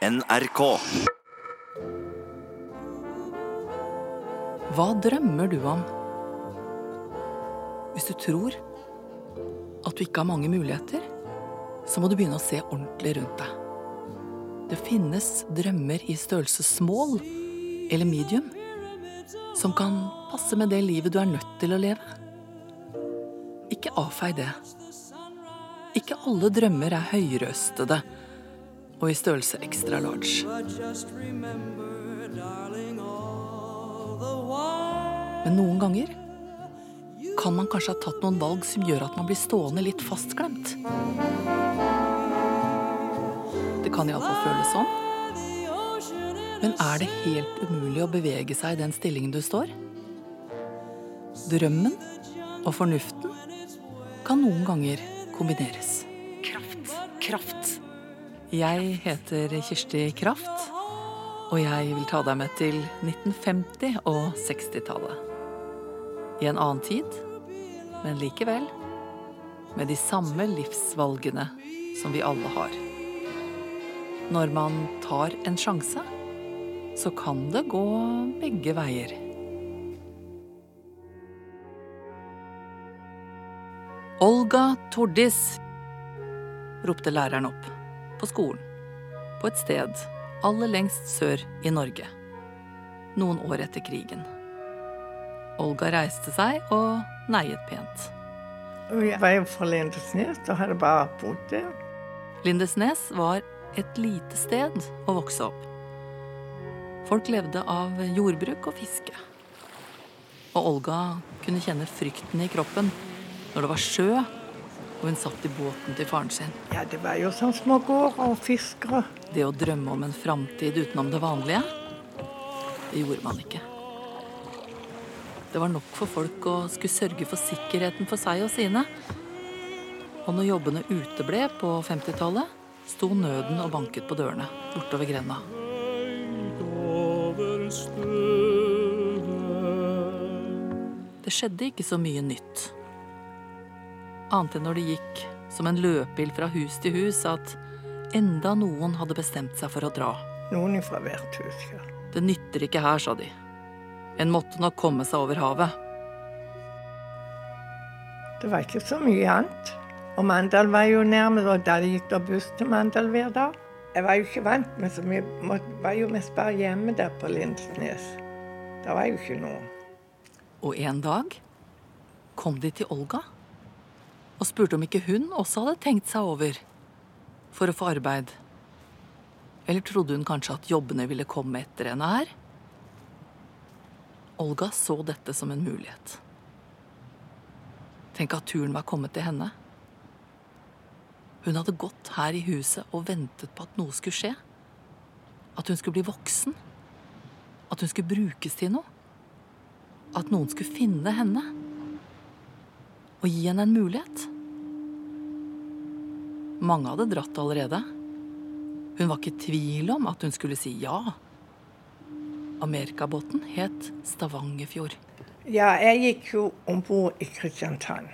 NRK. Hva drømmer du om? Hvis du tror at du ikke har mange muligheter, så må du begynne å se ordentlig rundt deg. Det finnes drømmer i størrelse small eller medium som kan passe med det livet du er nødt til å leve. Ikke avfei det. Ikke alle drømmer er høyrøstede og i størrelse extra large. Men noen ganger kan man kanskje ha tatt noen valg som gjør at man blir stående litt fastglemt. Det kan iallfall føles sånn. Men er det helt umulig å bevege seg i den stillingen du står? Drømmen og fornuften kan noen ganger kombineres. Kraft, kraft. Jeg heter Kirsti Kraft, og jeg vil ta deg med til 1950- og 60-tallet. I en annen tid, men likevel med de samme livsvalgene som vi alle har. Når man tar en sjanse, så kan det gå begge veier. Olga Tordis, ropte læreren opp på skolen, på et sted aller lengst sør i Norge, noen år etter krigen. Olga reiste seg og neiet pent. Jeg var jo fra Lindesnes og hadde bare bodd der. Lindesnes var et lite sted å vokse opp. Folk levde av jordbruk og fiske. Og Olga kunne kjenne frykten i kroppen når det var sjø og hun satt i båten til faren sin. Ja, det var jo sånn små gårder og fiskere. Det å drømme om en framtid utenom det vanlige, det gjorde man ikke. Det var nok for folk å skulle sørge for sikkerheten for seg og sine. Og når jobbene uteble på 50-tallet, sto nøden og banket på dørene bortover grenda. Det skjedde ikke så mye nytt. Annet enn når det gikk som en løpeild fra hus til hus at enda noen hadde bestemt seg for å dra. Noen fra hvert hus, ja. Det nytter ikke her, sa de. En måtte nok komme seg over havet. Det var ikke så mye annet. Og Mandal var jo nærmere, og da gikk det buss til Mandal hver dag. Jeg var jo ikke vant med så mye. Jeg var jo mest bare hjemme der på Lindesnes. Det var jo ikke noe. Og en dag kom de til Olga og spurte om ikke hun også hadde tenkt seg over for å få arbeid. Eller trodde hun kanskje at jobbene ville komme etter henne her? Olga så dette som en mulighet. Tenk at turen var kommet til henne. Hun hadde gått her i huset og ventet på at noe skulle skje. At hun skulle bli voksen. At hun skulle brukes til noe. At noen skulle finne henne. Og gi henne en mulighet. Mange hadde dratt allerede. Hun var ikke i tvil om at hun skulle si ja. Amerikabåten het Stavangerfjord. Ja, jeg gikk jo om bord i Kristiansand.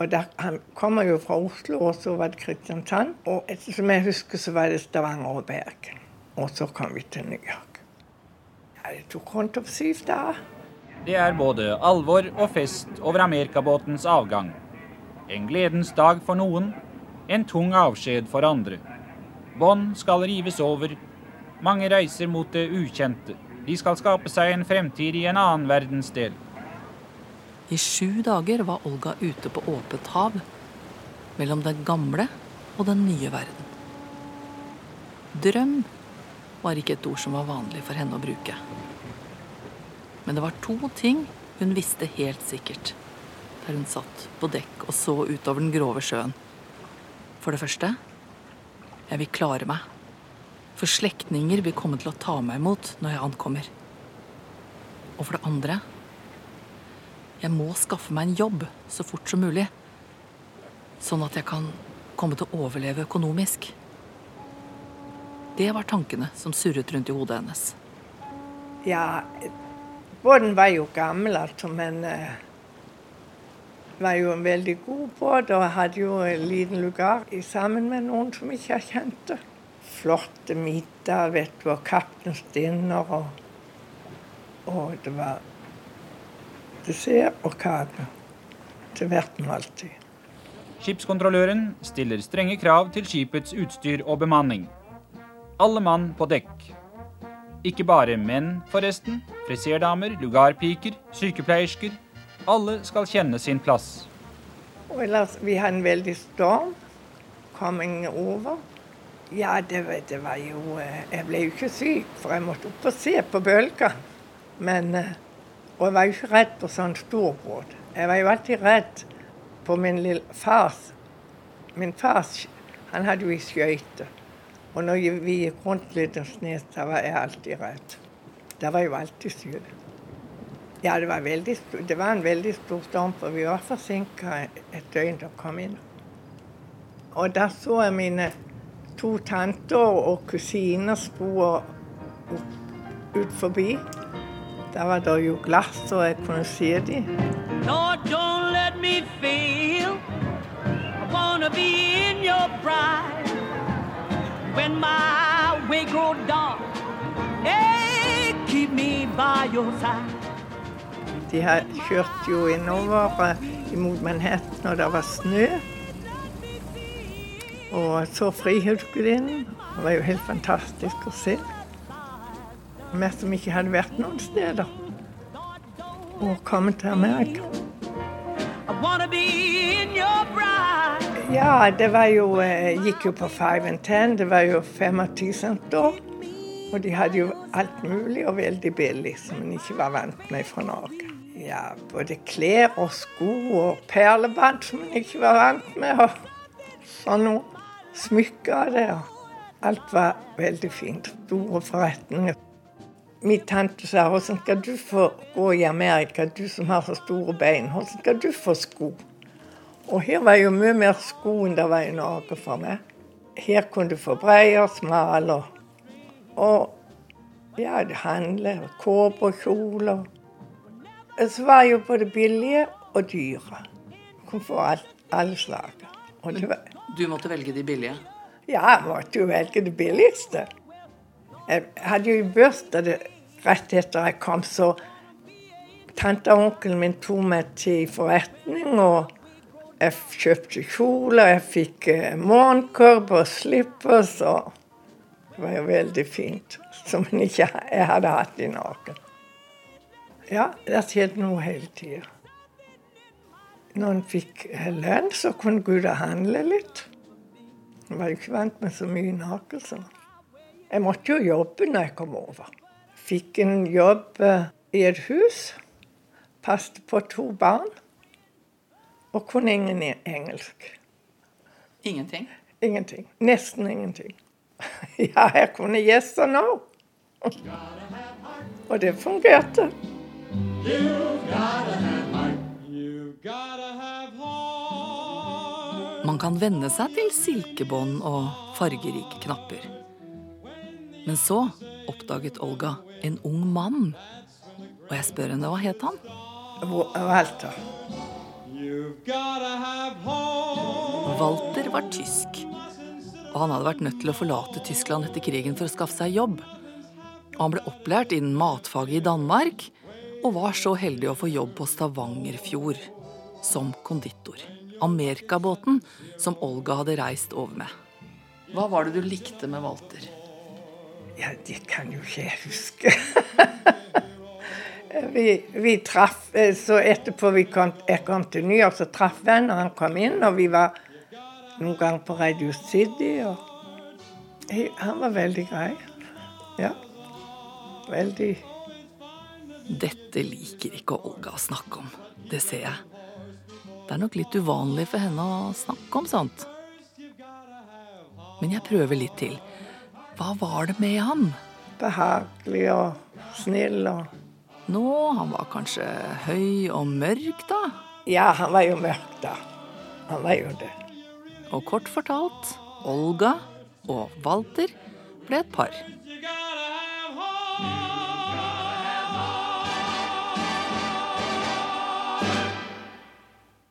Og der, Han kommer jo fra Oslo, og så var det Kristiansand. Og etter som jeg husker, så var det Stavanger og Bergen. Og så kom vi til New York. Ja, det tok rundt om syv dager. Det er både alvor og fest over Amerikabåtens avgang. En gledens dag for noen, en tung avskjed for andre. Bånd skal rives over. Mange reiser mot det ukjente. De skal skape seg en fremtid i en annen verdensdel. I sju dager var Olga ute på åpent hav mellom den gamle og den nye verden. Drøm var ikke et ord som var vanlig for henne å bruke. Men det var to ting hun visste helt sikkert der hun satt på dekk og så utover den grove sjøen. For det første jeg vil klare meg. For slektninger vil komme til å ta meg imot når jeg ankommer. Og for det andre jeg må skaffe meg en jobb så fort som mulig. Sånn at jeg kan komme til å overleve økonomisk. Det var tankene som surret rundt i hodet hennes. Ja, båten var jo gammel, altså, men uh, var jo en veldig god båt. Og hadde jo en liten lugar sammen med noen som ikke jeg kjente. flotte middag, vet du, og Kapteins Dinner. Og, og det var dessert og kake til hvert måltid. Skipskontrolløren stiller strenge krav til skipets utstyr og bemanning. Alle mann på dekk. Ikke bare menn, forresten. Friserdamer, lugarpiker, sykepleiersker. Alle skal kjenne sin plass. Og ellers, vi hadde en veldig storm. Coming over. Ja, det, det var jo eh, Jeg ble jo ikke syk, for jeg måtte opp og se på bølga. Men eh, Og jeg var jo ikke redd på sånn stor båt. Jeg var jo alltid redd på min lille fars Min fars han hadde jo i skøyte. Og når vi gikk rundt litt og snes, da var jeg alltid redd. Det var jo alltid syk. Ja, det var, veldig, det var en veldig stor storm, for vi var forsinka et døgn til å komme inn. Og da så jeg mine to tanter og kusiner sto ut, forbi. Da var det jo glass, og jeg kunne se dem. Lord, don't let me fail. I wanna be in your bride. When my way grow dark, De har kjørt jo innover eh, imot Manhattan, og det var snø. Og så Frihetsgudinnen. Det var jo helt fantastisk å se. Vi som ikke hadde vært noen steder. Og kommet til Amerika. Ja, det var jo eh, Gikk jo på 5 and 10. Det var jo 25 cent da. Og de hadde jo alt mulig og veldig billig som en ikke var vant med fra Norge. Ja, både klær og sko og perlebånd som en ikke var vant med. Og sånn noe. Smykker av det. Alt var veldig fint. Store forretninger. Min tante sa hvordan skal du få gå i Amerika, du som har så store bein? Hvordan skal du få sko? Og her var jo mye mer sko enn det var i Norge for meg. Her kunne du få breier, smal og, og ja, det handler og kåper Så var jo både billige og dyre. Kunne få alle slag. Og det var, Du måtte velge de billige. ja, jeg måtte jo velge det billigste. Jeg hadde jo bursdag rett etter jeg kom, så tante og onkelen min tok meg til forretning, og jeg kjøpte kjole, jeg fikk eh, morgenkorb og slippers, og det var jo veldig fint, som jeg ikke jeg hadde hatt i Norge. Ja, det skjedde noe hele tida. Når en fikk lønn, så kunne gå handle litt. Jeg var jo ikke vant med så mye Norge, så Jeg måtte jo jobbe når jeg kom over. Fikk en jobb eh, i et hus. Passet på to barn. Og kunne ingen engelsk. Ingenting. Ingenting. Nesten ingenting. Ja, jeg kunne yes og no. Og det fungerte. Man kan venne seg til silkebånd og fargerike knapper. Men så oppdaget Olga en ung mann. Og jeg spør henne hva het han? Walter. Walter var tysk. Og han hadde vært nødt til å forlate Tyskland etter krigen for å skaffe seg jobb. Og han ble opplært innen matfaget i Danmark, og var så heldig å få jobb på Stavangerfjord som konditor. Amerikabåten som Olga hadde reist over med. Hva var det du likte med Walter? Ja, det kan jo ikke jeg huske. vi, vi traff eh, Så etterpå vi kom, jeg kom til New York, så traff vi og han kom inn, og vi var noen ganger på Radio City. Og han var veldig grei. Ja. Veldig Dette liker ikke Olga å snakke om. Det ser jeg. Det er nok litt uvanlig for henne å snakke om sånt. Men jeg prøver litt til. Hva var det med han? behagelig og snill og Nå, han var kanskje høy og mørk, da? Ja, han var jo mørk, da. Han var jo det. Og kort fortalt, Olga og Walter ble et par.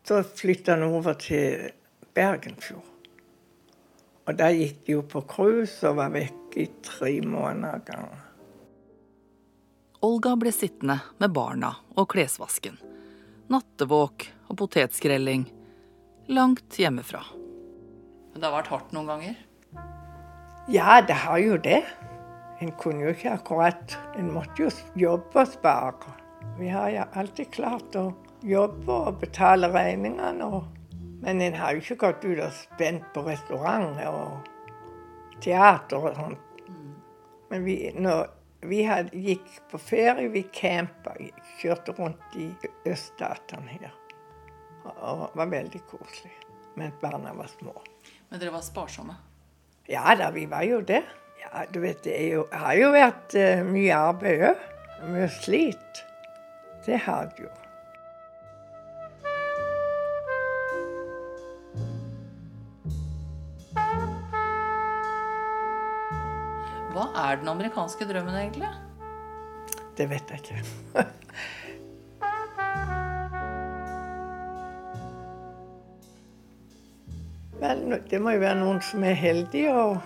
Så flytta han over til Bergenfjord. Og der gikk de jo på cruise og var vekk i tre måneder. Olga ble sittende med barna og klesvasken. Nattevåk og potetskrelling. Langt hjemmefra. Men det har vært hardt noen ganger? Ja, det har jo det. En kunne jo ikke akkurat En måtte jo jobbe og spare. Vi har jo alltid klart å jobbe og betale regningene. Og, men en har jo ikke gått ut og spent på restaurant og teater og sånt. Men vi, når vi hadde, gikk på ferie, vi campa, kjørte rundt i øststatene her. Og det var veldig koselig. Mens barna var små. Men dere var sparsomme? Ja da, vi var jo det. Ja, du vet, det jo, har jo vært uh, mye arbeid òg. Mye slit. Det har det jo. Hva er den amerikanske drømmen, egentlig? Det vet jeg ikke. Vel, det må jo være noen som er heldige og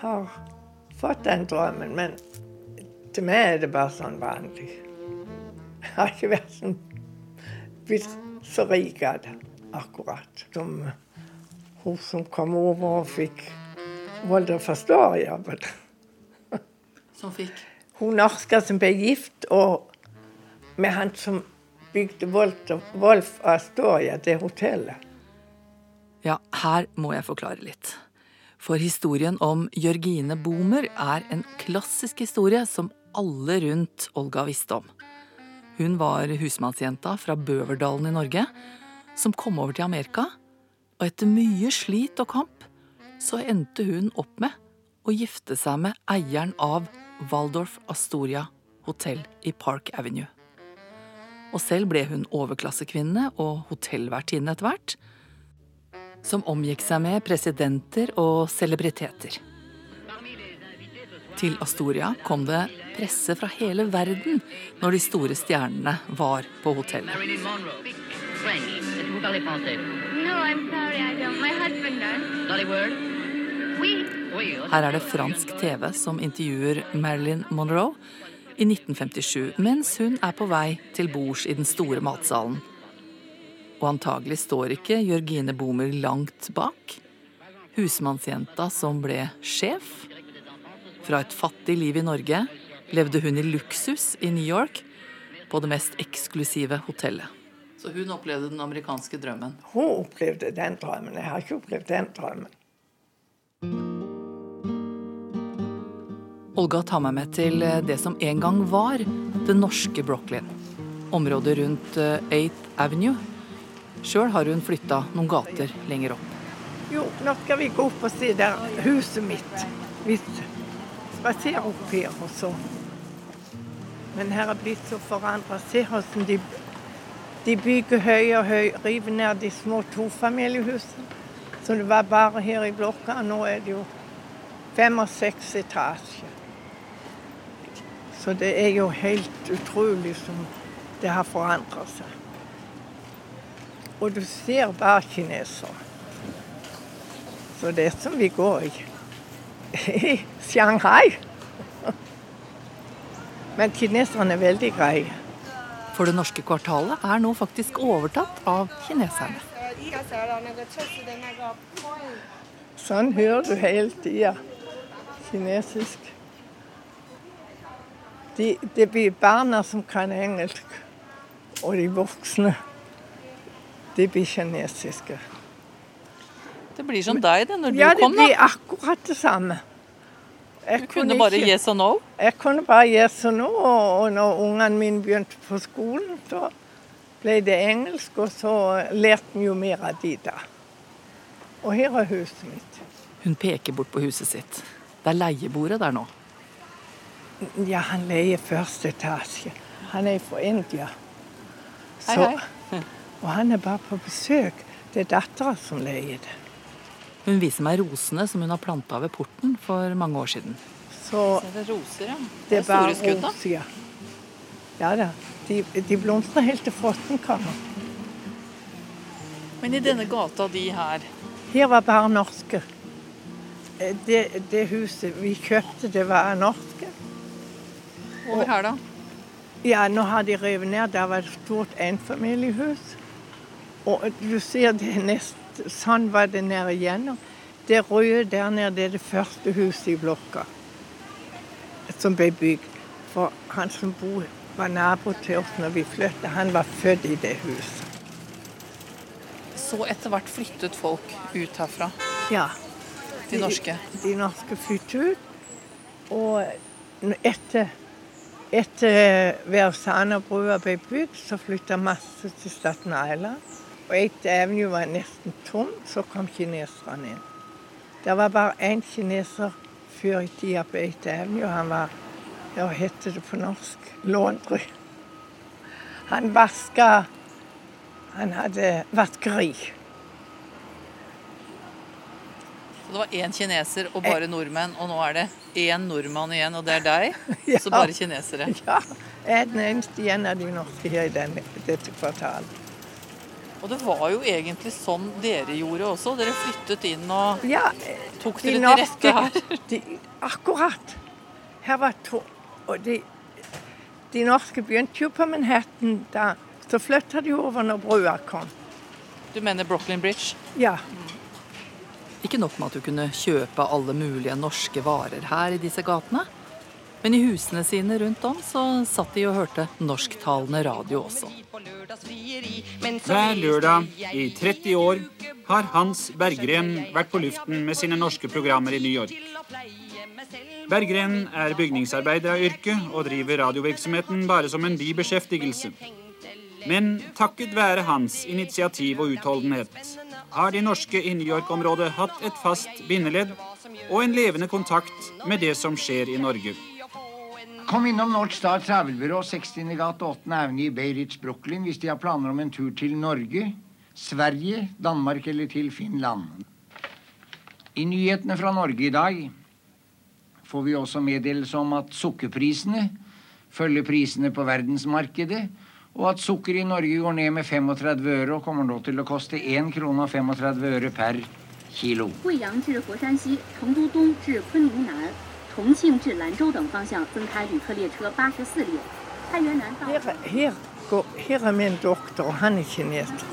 har fått den drømmen. Men til meg er det bare sånn vanlig. Jeg har ikke vært sånn blitt så rik av det, akkurat. Som hun som kom over og fikk Volder Astoria. Som fikk? Hun norske som ble gift og med han som bygde Wolf Astoria, det hotellet. Ja, her må jeg forklare litt. For historien om Jørgine Bomer er en klassisk historie som alle rundt Olga visste om. Hun var husmannsjenta fra Bøverdalen i Norge som kom over til Amerika, og etter mye slit og kamp så endte hun opp med å gifte seg med eieren av Waldorf Astoria hotell i Park Avenue. Og selv ble hun overklassekvinne og hotellvertinne etter hvert som omgikk seg med presidenter og celebriteter. Til Astoria kom det presse fra hele verden når de store stjernene var på hotellet. Her er det fransk TV som intervjuer Marilyn Monroe i 1957 mens hun er på vei til bords i den store matsalen og antagelig står ikke Jørgine Bomer langt bak. Husmannsjenta som ble sjef. Fra et fattig liv i Norge levde hun i luksus i New York, på det mest eksklusive hotellet. Så hun opplevde den amerikanske drømmen? Hun opplevde den drømmen. Jeg har ikke opplevd den drømmen. Olga tar meg med til det som en gang var det norske Brooklyn. Området rundt 8th Avenue Sjøl har hun flytta noen gater lenger opp. Jo, nå skal vi gå opp og se der huset mitt. Vi spaserer opp her og så. Men her er blitt så forandra. Se hvordan de, de bygger høy og høy. river ned de små tofamiliehusene. Så det var bare her i blokka. Nå er det jo fem og seks etasjer. Så det er jo helt utrolig som det har forandra seg. Og du ser bare kinesere. Så det er som vi går i, i Shanghai. Men kineserne er veldig greie. For det norske kvartalet er nå faktisk overtatt av kineserne. Sånn hører du hele tida kinesisk. De, det blir barna som kan engelsk, og de voksne. De blir kinesiske. Det blir som deg det, når ja, du kom, da. Ja, det blir akkurat det samme. Jeg du kunne bare ikke, yes og no? Jeg kunne bare yes og no. Og når ungene mine begynte på skolen, så ble det engelsk, og så lærte vi jo mer av de da. Og her er huset mitt. Hun peker bort på huset sitt. Det er leiebordet der nå. Ja, han leier første etasje. Han er fra India. Så, hei, hei. Og han er bare på besøk. Det er dattera som leier det. Hun viser meg rosene som hun har planta ved porten for mange år siden. Så det er roser, ja. Det, det er bare roser, ja. Ja da. De, de blomstrer helt til frossenkammer. Men i denne gata de her Her var bare norske. det, det huset vi kjøpte, det var norske. Over her, da? Ja, nå har de revet ned. Der var et stort enfamiliehus. Og du ser det er nesten Sånn var det nede igjennom. Det røde der nede, det er det første huset i blokka som ble bygd. For han som bor, var nabo til oss når vi flyttet, han var født i det huset. Så etter hvert flyttet folk ut herfra, Ja. de norske. De norske flyttet ut. Og etter, etter Versanerbrua ble bygd, så flytta masse til Staten Island. Og Eight Avenue var nesten tom, så kom kineserne inn. Det var bare én kineser før i tida på Eight Avenue. Han var ja, hva heter det på norsk? Laundry. Han vaska Han hadde vaskeri. Så det var én kineser og bare nordmenn, og nå er det én nordmann igjen, og det er deg. Ja. Så bare kinesere. Ja, jeg er den eneste igjen av de norske her i denne, dette kvartalet. Og det var jo egentlig sånn dere gjorde også. Dere flyttet inn og Ja, tok de dere til rette her. De, akkurat. Her var to Og de, de norske begynte jo på Manhattan da. Så flytta de over når brua kom. Du mener Brooklyn Bridge? Ja. Ikke nok med at du kunne kjøpe alle mulige norske varer her i disse gatene. Men i husene sine rundt om så satt de og hørte norsktalende radio også. Hver lørdag i 30 år har Hans Berggren vært på luften med sine norske programmer i New York. Berggren er bygningsarbeider av yrke og driver radiovirksomheten bare som en bibeskjeftigelse. Men takket være hans initiativ og utholdenhet har de norske i New York-området hatt et fast bindeledd og en levende kontakt med det som skjer i Norge. Kom innom North Star Travelbyrå 60. gate 8. Avenue i Bay Ridge, Brooklyn hvis de har planer om en tur til Norge, Sverige, Danmark eller til Finland. I nyhetene fra Norge i dag får vi også meddelelse om at sukkerprisene følger prisene på verdensmarkedet, og at sukker i Norge går ned med 35 øre og kommer nå til å koste 1 krone og 35 øre per kilo. 贵阳至佛山西、成都东至昆明南、 重庆至兰州等方向增开旅客列车八十四列。太原南到。 Her, her, går, her er min doktor, og han er kineser.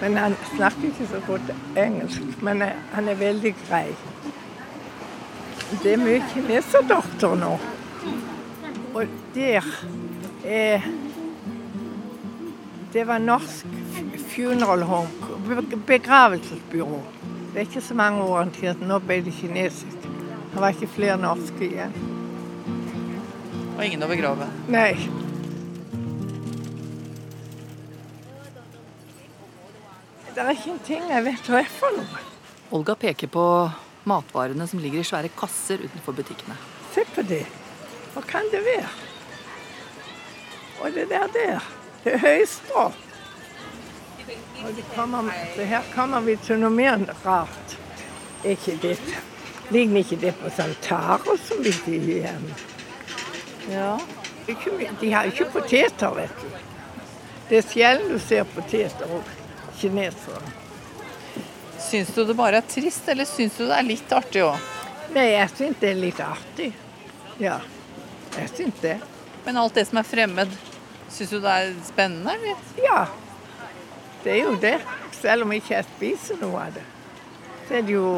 Men han snakker ikke så godt engelsk. Men eh, han er veldig grei. Det er mye kineserdoktor nå. Og der er Det var norsk funeral home, be- begravelsesbyrå. Det er ikke så mange år til at nå ble det kinesisk. Det var ikke flere norske igjen. Og ingen å begrave. Nei. Det er ikke en ting jeg vet hva er for noe. Olga peker på matvarene som ligger i svære kasser utenfor butikkene. Se på det. Hva kan det være? Og det der der, det er høystrå. Og det kommer, så her kommer vi til noe mer rart. Ikke ikke det Ligner ikke det på taro som vi hjemme? Ja. De har ikke poteter, vet du. Det er sjelden du ser poteter og kinesere. Syns du det bare er trist, eller syns du det er litt artig òg? Nei, jeg syns det er litt artig. Ja, jeg syns det. Men alt det som er fremmed, syns du det er spennende, eller? Ja, det er jo det. Selv om jeg ikke spiser noe av det. Så er det jo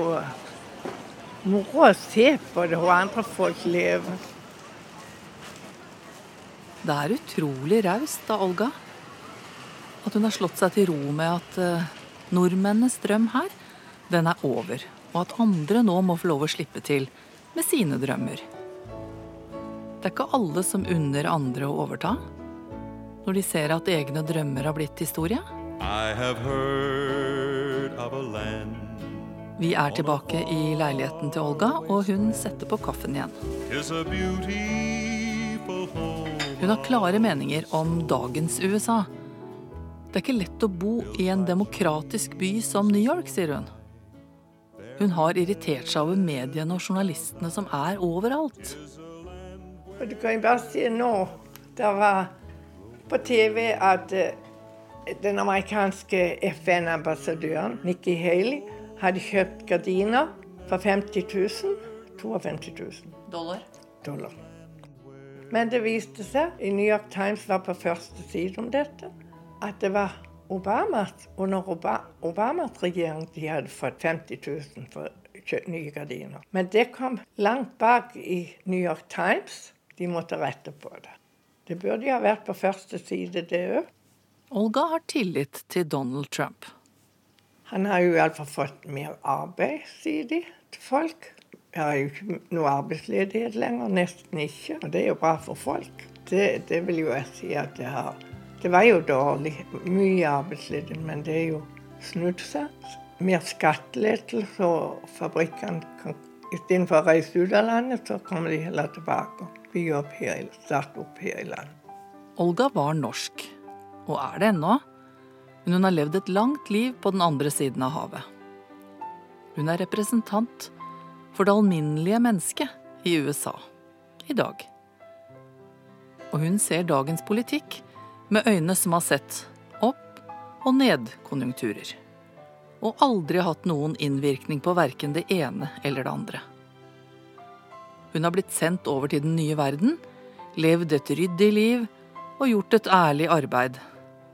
moro å se på det, hvor andre folk lever. Det er utrolig raust av Olga. At hun har slått seg til ro med at uh, nordmennenes drøm her, den er over. Og at andre nå må få lov å slippe til med sine drømmer. Det er ikke alle som unner andre å overta. Når de ser at egne drømmer har blitt historie. I have heard of a land Vi er tilbake i leiligheten til Olga, og hun setter på kaffen igjen. Hun har klare meninger om dagens USA. Det er ikke lett å bo i en demokratisk by som New York, sier hun. Hun har irritert seg over mediene og journalistene som er overalt. Og du kan jo bare si nå Det var på TV at eh, den amerikanske FN-ambassadøren Nikki Haley hadde kjøpt gardiner for 50 000. 52 000 Dollar. dollar. Men det viste seg, i New York Times var på første side om dette, at det var Obamas, under Oba- Obamas regjering de hadde fått 50 000 for nye gardiner. Men det kom langt bak i New York Times. De måtte rette på det. Det burde jo ha vært på første side, det òg. Olga har tillit til Donald Trump. Han har jo iallfall fått mer arbeid, sier de til folk. Jeg har jo ikke noe arbeidsledighet lenger, nesten ikke. Og det er jo bra for folk. Det, det vil jo jeg si at det har. Det var jo dårlig, mye arbeidsledighet, men det er jo snudd seg. Mer skattelettelse, og fabrikkene kan istedenfor å reise ut av landet, så kommer de heller tilbake og bygger her, starte opp her i landet. Olga var norsk, og er det ennå, men hun har levd et langt liv på den andre siden av havet. Hun er representant for det alminnelige mennesket i USA i dag. Og hun ser dagens politikk med øyne som har sett opp- og nedkonjunkturer. Og aldri hatt noen innvirkning på verken det ene eller det andre. Hun har blitt sendt over til den nye verden, levd et ryddig liv og gjort et ærlig arbeid,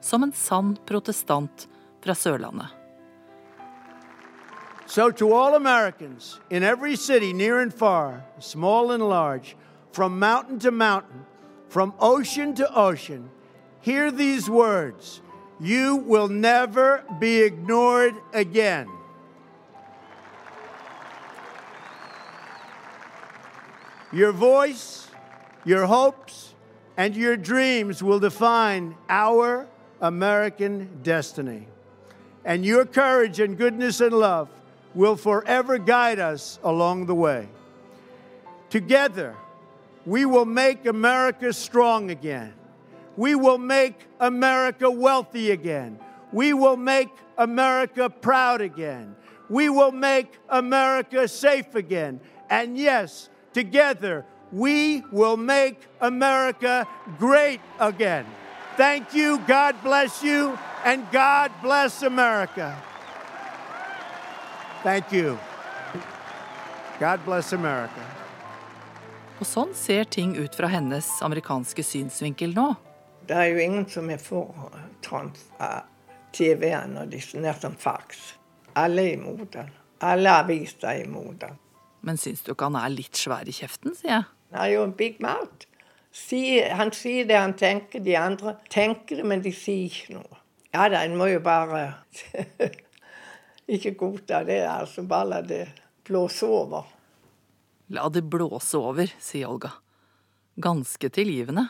som en sann protestant fra Sørlandet. So, to all Americans in every city, near and far, small and large, from mountain to mountain, from ocean to ocean, hear these words You will never be ignored again. Your voice, your hopes, and your dreams will define our American destiny. And your courage and goodness and love will forever guide us along the way. Together, we will make America strong again. We will make America wealthy again. We will make America proud again. We will make America safe again. And yes, together, we will make America great again. Thank you, God bless you, and God bless America. Thank you. God bless America. Og sånn ser ting ut fra hennes amerikanske synsvinkel nå. Det er jo ingen som er for trans av TV-en og er nesten fax. Alle er imot den. Alle aviser er imot den. Men syns du ikke han er litt svær i kjeften, sier jeg. Han har jo en big mouth. Si, han sier det han tenker, de andre tenker det, men de sier ikke noe. Ja da, en må jo bare ikke godta det, altså. Bare la det blåse over. La det blåse over, sier Olga. Ganske tilgivende.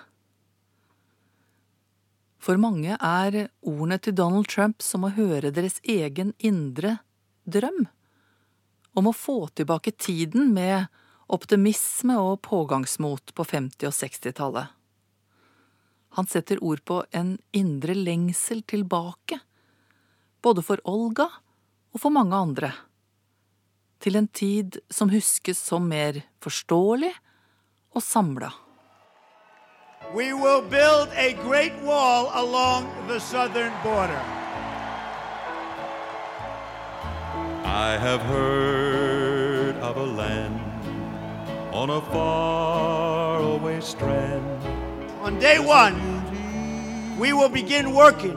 For mange er ordene til Donald Trump som å høre deres egen indre drøm. Om å få tilbake tiden med optimisme og pågangsmot på 50- og 60-tallet. Han setter ord på en indre lengsel tilbake, både for Olga og for mange andre til en tid som huskes som mer forståelig og samla. We will build a great wall along the southern border. I have heard of a land on a faraway strand. On day one, we will begin working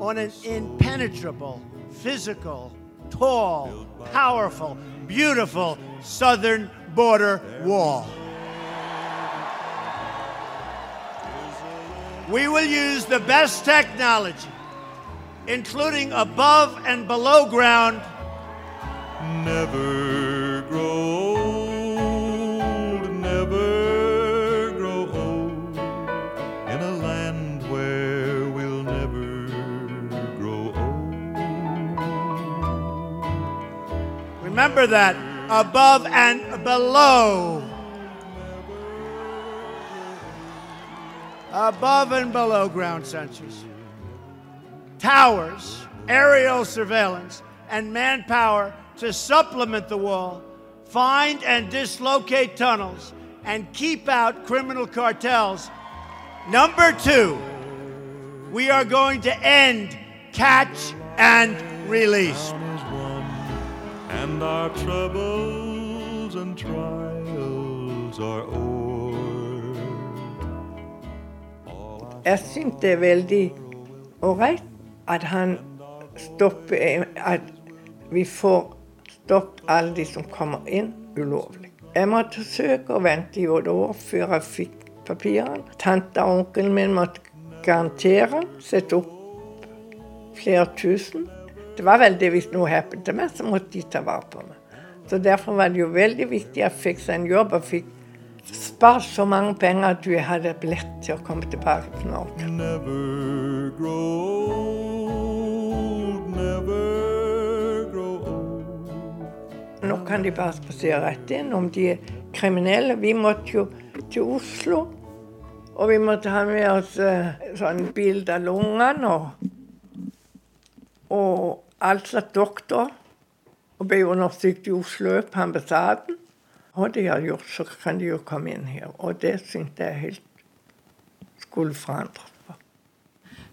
on an impenetrable, physical, tall, powerful, beautiful southern border wall. We will use the best technology, including above and below ground Never Remember that above and below. Above and below ground sensors. Towers, aerial surveillance, and manpower to supplement the wall, find and dislocate tunnels, and keep out criminal cartels. Number two, we are going to end catch and release. And our troubles and trials are over. Jeg syns det er veldig ålreit at han stopper At vi får stoppet alle de som kommer inn ulovlig. Jeg måtte søke og vente i åtte år før jeg fikk papirene. Tante og onkelen min måtte garantere, sette opp flere tusen. Det var vel det hvis noe hendte til meg, så måtte de ta vare på meg. Så Derfor var det jo veldig viktig at jeg fikk seg en jobb og fikk spart så mange penger at jeg hadde billett til å komme tilbake til Norge. Never grow old, never grow old. Nå kan de bare spasere rett inn om de er kriminelle. Vi måtte jo til Oslo, og vi måtte ha med oss eh, sånn bilde av lungene og, og alt slags doktor. Og ble undersøkt i Oslo på ambassaden. Og det har gjort, så kan de jo komme inn her. Og det syns jeg helt skulle forandres på.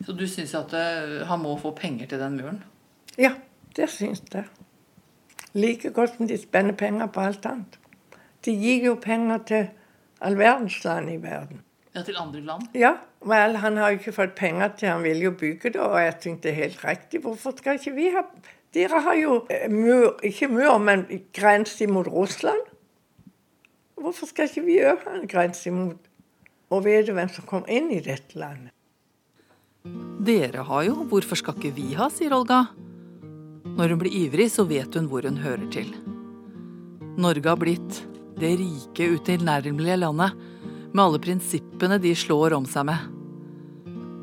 Så du syns at eh, han må få penger til den muren? Ja, det syns jeg. Like godt som de spenner penger på alt annet. De gir jo penger til all verdens land i verden. Ja, til andre land? Ja, vel, han har jo ikke fått penger til Han vil jo bygge det, og jeg syns det er helt riktig. Hvorfor skal ikke vi ha Dere har jo eh, mur, ikke mur, men grense mot Russland. Hvorfor skal ikke vi òg ha en grense mot og vite hvem som kommer inn i dette landet? Dere har jo, hvorfor skal ikke vi ha, sier Olga. Når hun blir ivrig, så vet hun hvor hun hører til. Norge har blitt det rike, utilnærmelige landet, med alle prinsippene de slår om seg med.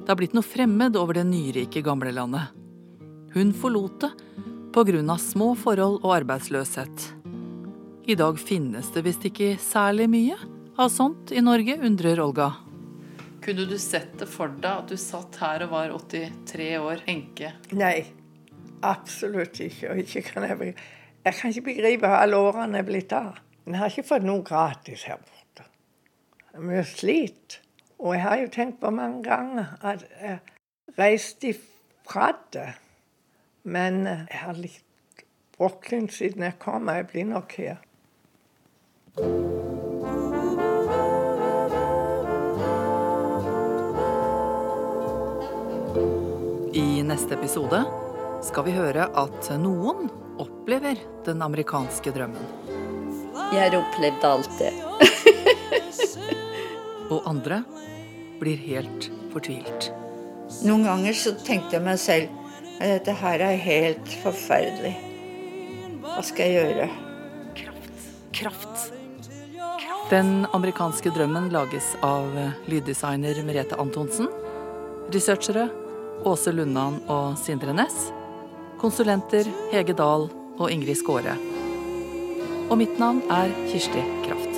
Det har blitt noe fremmed over det nyrike gamlelandet. Hun forlot det på grunn av små forhold og arbeidsløshet. I dag finnes det visst ikke særlig mye av sånt i Norge, undrer Olga. Kunne du sett det for deg at du satt her og var 83 år, enke? Nei, absolutt ikke. Og ikke kan jeg, jeg kan ikke begripe hva alle årene er blitt av. En har ikke fått noe gratis her er mye slit. Og jeg har jo tenkt på mange ganger at jeg reiste ifra det. Men jeg har likt Brooklyn siden jeg kom, og jeg blir nok her. I neste episode skal vi høre at noen opplever den amerikanske drømmen. Jeg har opplevd alt det. Og andre blir helt fortvilt. Noen ganger så tenkte jeg meg selv at dette her er helt forferdelig. Hva skal jeg gjøre? Kraft. Den amerikanske drømmen lages av lyddesigner Merete Antonsen. Researchere Åse Lundan og Sindre Næss. Konsulenter Hege Dahl og Ingrid Skåre. Og mitt navn er Kirsti Kraft.